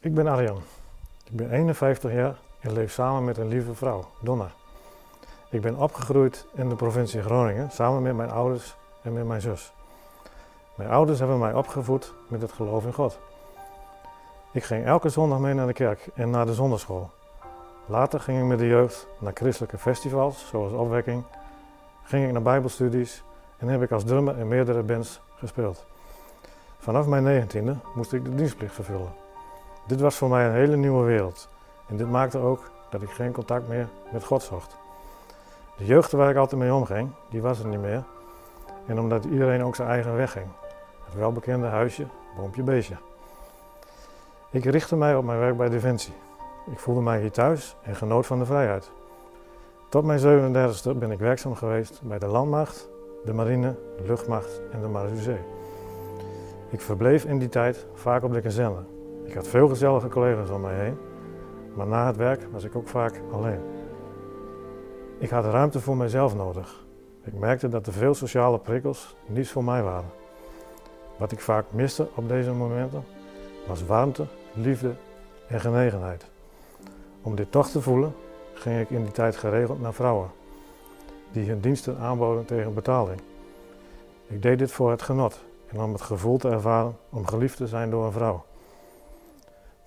Ik ben Arjan. Ik ben 51 jaar en leef samen met een lieve vrouw, Donna. Ik ben opgegroeid in de provincie Groningen samen met mijn ouders en met mijn zus. Mijn ouders hebben mij opgevoed met het geloof in God. Ik ging elke zondag mee naar de kerk en naar de zondagschool. Later ging ik met de jeugd naar christelijke festivals, zoals Opwekking, ging ik naar bijbelstudies en heb ik als drummer in meerdere bands gespeeld. Vanaf mijn negentiende moest ik de dienstplicht vervullen. Dit was voor mij een hele nieuwe wereld en dit maakte ook dat ik geen contact meer met God zocht. De jeugd waar ik altijd mee omging, die was er niet meer. En omdat iedereen ook zijn eigen weg ging. Het welbekende huisje, boompje, beestje. Ik richtte mij op mijn werk bij Defensie. Ik voelde mij hier thuis en genoot van de vrijheid. Tot mijn 37e ben ik werkzaam geweest bij de Landmacht, de Marine, de Luchtmacht en de Marechaussee. Ik verbleef in die tijd vaak op de kazerne. Ik had veel gezellige collega's om mij heen, maar na het werk was ik ook vaak alleen. Ik had ruimte voor mijzelf nodig. Ik merkte dat de veel sociale prikkels niets voor mij waren. Wat ik vaak miste op deze momenten was warmte, liefde en genegenheid. Om dit toch te voelen ging ik in die tijd geregeld naar vrouwen die hun diensten aanboden tegen betaling. Ik deed dit voor het genot en om het gevoel te ervaren om geliefd te zijn door een vrouw.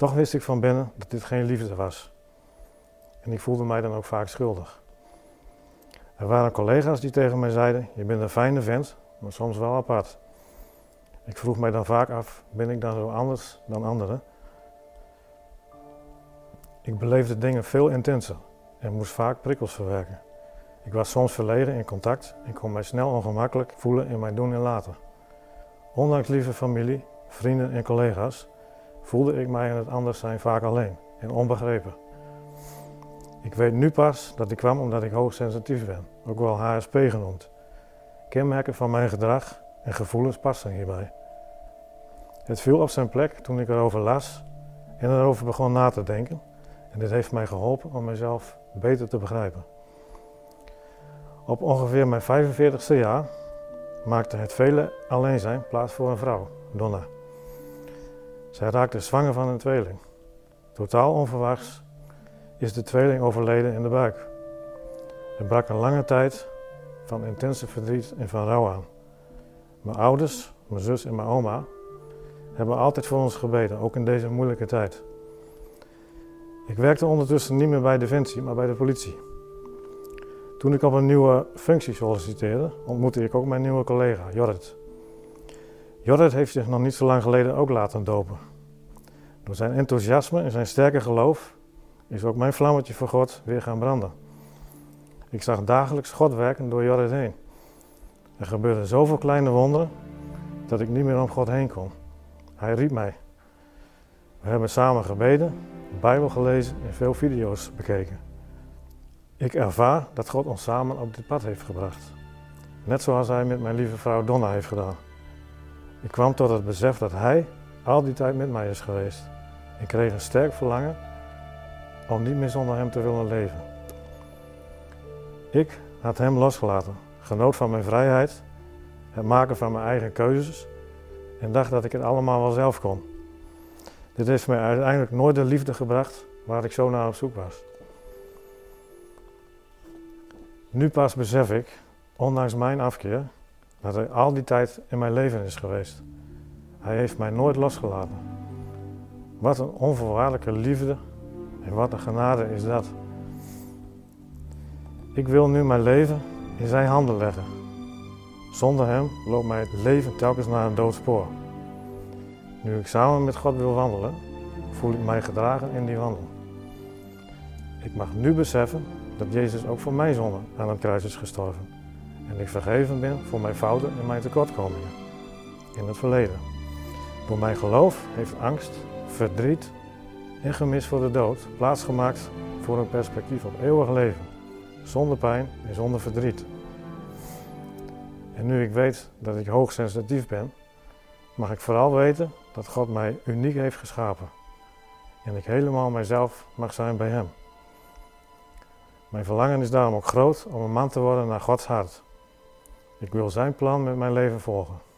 Toch wist ik van binnen dat dit geen liefde was. En ik voelde mij dan ook vaak schuldig. Er waren collega's die tegen mij zeiden: Je bent een fijne vent, maar soms wel apart. Ik vroeg mij dan vaak af: Ben ik dan zo anders dan anderen? Ik beleefde dingen veel intenser en moest vaak prikkels verwerken. Ik was soms verlegen in contact en kon mij snel ongemakkelijk voelen in mijn doen en laten. Ondanks lieve familie, vrienden en collega's voelde ik mij in het anders zijn vaak alleen en onbegrepen. Ik weet nu pas dat ik kwam omdat ik hoogsensitief ben, ook wel HSP genoemd. Kenmerken van mijn gedrag en gevoelens passen hierbij. Het viel op zijn plek toen ik erover las en erover begon na te denken en dit heeft mij geholpen om mezelf beter te begrijpen. Op ongeveer mijn 45ste jaar maakte het vele alleen zijn plaats voor een vrouw, Donna. Zij raakte zwanger van een tweeling. Totaal onverwachts is de tweeling overleden in de buik. Er brak een lange tijd van intense verdriet en van rouw aan. Mijn ouders, mijn zus en mijn oma hebben altijd voor ons gebeden, ook in deze moeilijke tijd. Ik werkte ondertussen niet meer bij Defensie, maar bij de politie. Toen ik op een nieuwe functie solliciteerde, ontmoette ik ook mijn nieuwe collega, Jorrit. Jorrit heeft zich nog niet zo lang geleden ook laten dopen. Door zijn enthousiasme en zijn sterke geloof is ook mijn vlammetje voor God weer gaan branden. Ik zag dagelijks God werken door Jorrit heen. Er gebeurden zoveel kleine wonderen dat ik niet meer om God heen kon. Hij riep mij. We hebben samen gebeden, de Bijbel gelezen en veel video's bekeken. Ik ervaar dat God ons samen op dit pad heeft gebracht. Net zoals Hij met mijn lieve vrouw Donna heeft gedaan. Ik kwam tot het besef dat Hij al die tijd met mij is geweest. Ik kreeg een sterk verlangen om niet meer zonder Hem te willen leven. Ik had Hem losgelaten, genoot van mijn vrijheid, het maken van mijn eigen keuzes en dacht dat ik het allemaal wel zelf kon. Dit heeft mij uiteindelijk nooit de liefde gebracht waar ik zo naar op zoek was. Nu pas besef ik, ondanks mijn afkeer, dat hij al die tijd in mijn leven is geweest. Hij heeft mij nooit losgelaten. Wat een onvoorwaardelijke liefde en wat een genade is dat. Ik wil nu mijn leven in zijn handen leggen. Zonder hem loopt mij het leven telkens naar een doodspoor. Nu ik samen met God wil wandelen, voel ik mij gedragen in die wandel. Ik mag nu beseffen dat Jezus ook voor mijn zonde aan het kruis is gestorven. En ik vergeven ben voor mijn fouten en mijn tekortkomingen in het verleden. Door mijn geloof heeft angst, verdriet en gemis voor de dood plaatsgemaakt voor een perspectief op eeuwig leven, zonder pijn en zonder verdriet. En nu ik weet dat ik hoogsensitief ben, mag ik vooral weten dat God mij uniek heeft geschapen en ik helemaal mijzelf mag zijn bij Hem. Mijn verlangen is daarom ook groot om een man te worden naar Gods hart. Ik wil Zijn plan met mijn leven volgen.